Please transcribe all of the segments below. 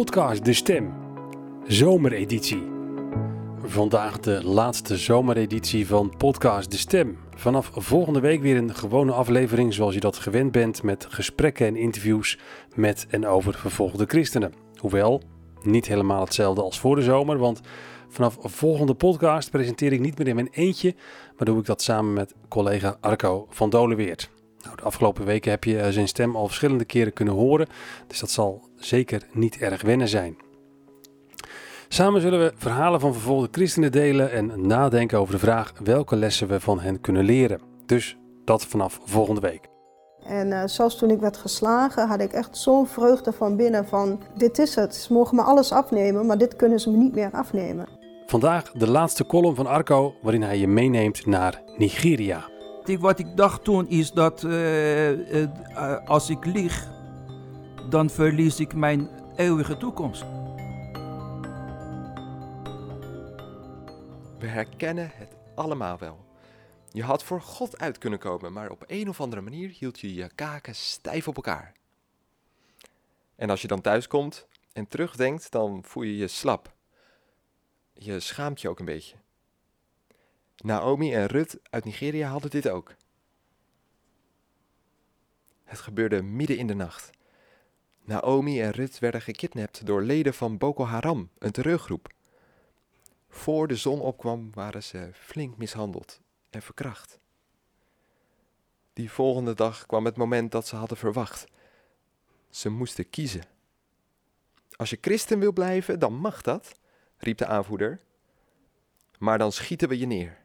podcast De Stem, zomereditie. Vandaag de laatste zomereditie van podcast De Stem. Vanaf volgende week weer een gewone aflevering zoals je dat gewend bent met gesprekken en interviews met en over vervolgde christenen. Hoewel, niet helemaal hetzelfde als voor de zomer, want vanaf volgende podcast presenteer ik niet meer in mijn eentje, maar doe ik dat samen met collega Arco van Dolenweert. Nou, de afgelopen weken heb je eh, zijn stem al verschillende keren kunnen horen, dus dat zal zeker niet erg wennen zijn. Samen zullen we verhalen van vervolgde christenen delen en nadenken over de vraag welke lessen we van hen kunnen leren. Dus dat vanaf volgende week. En uh, zelfs toen ik werd geslagen, had ik echt zo'n vreugde van binnen van dit is het. Ze mogen me alles afnemen, maar dit kunnen ze me niet meer afnemen. Vandaag de laatste column van Arco waarin hij je meeneemt naar Nigeria. Wat ik dacht toen is dat uh, uh, als ik lieg, dan verlies ik mijn eeuwige toekomst. We herkennen het allemaal wel. Je had voor God uit kunnen komen, maar op een of andere manier hield je je kaken stijf op elkaar. En als je dan thuis komt en terugdenkt, dan voel je je slap. Je schaamt je ook een beetje. Naomi en Rut uit Nigeria hadden dit ook. Het gebeurde midden in de nacht. Naomi en Rut werden gekidnapt door leden van Boko Haram, een terreurgroep. Voor de zon opkwam waren ze flink mishandeld en verkracht. Die volgende dag kwam het moment dat ze hadden verwacht. Ze moesten kiezen. Als je christen wil blijven, dan mag dat, riep de aanvoerder. Maar dan schieten we je neer.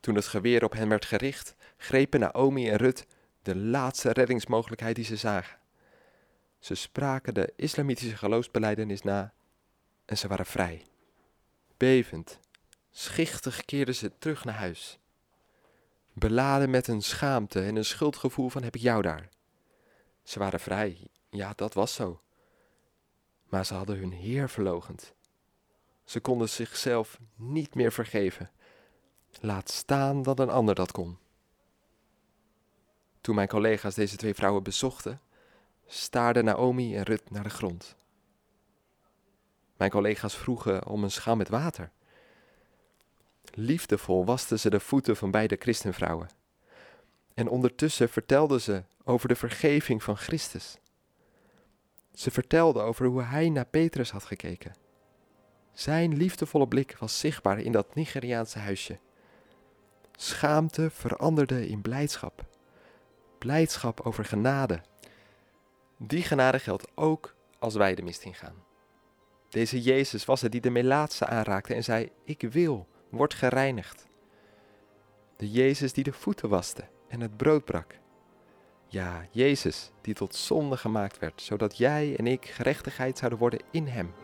Toen het geweer op hen werd gericht, grepen Naomi en Rut de laatste reddingsmogelijkheid die ze zagen. Ze spraken de islamitische geloofsbeleidenis na en ze waren vrij. Bevend, schichtig keerden ze terug naar huis. Beladen met een schaamte en een schuldgevoel van heb ik jou daar. Ze waren vrij, ja dat was zo. Maar ze hadden hun Heer verlogend. Ze konden zichzelf niet meer vergeven. Laat staan dat een ander dat kon. Toen mijn collega's deze twee vrouwen bezochten, staarden Naomi en Rut naar de grond. Mijn collega's vroegen om een schaal met water. Liefdevol wasten ze de voeten van beide christenvrouwen. En ondertussen vertelden ze over de vergeving van Christus. Ze vertelden over hoe hij naar Petrus had gekeken. Zijn liefdevolle blik was zichtbaar in dat Nigeriaanse huisje. Schaamte veranderde in blijdschap. Blijdschap over genade. Die genade geldt ook als wij de mist ingaan. Deze Jezus was het die de melaatse aanraakte en zei: Ik wil, word gereinigd. De Jezus die de voeten waste en het brood brak. Ja, Jezus die tot zonde gemaakt werd, zodat jij en ik gerechtigheid zouden worden in Hem.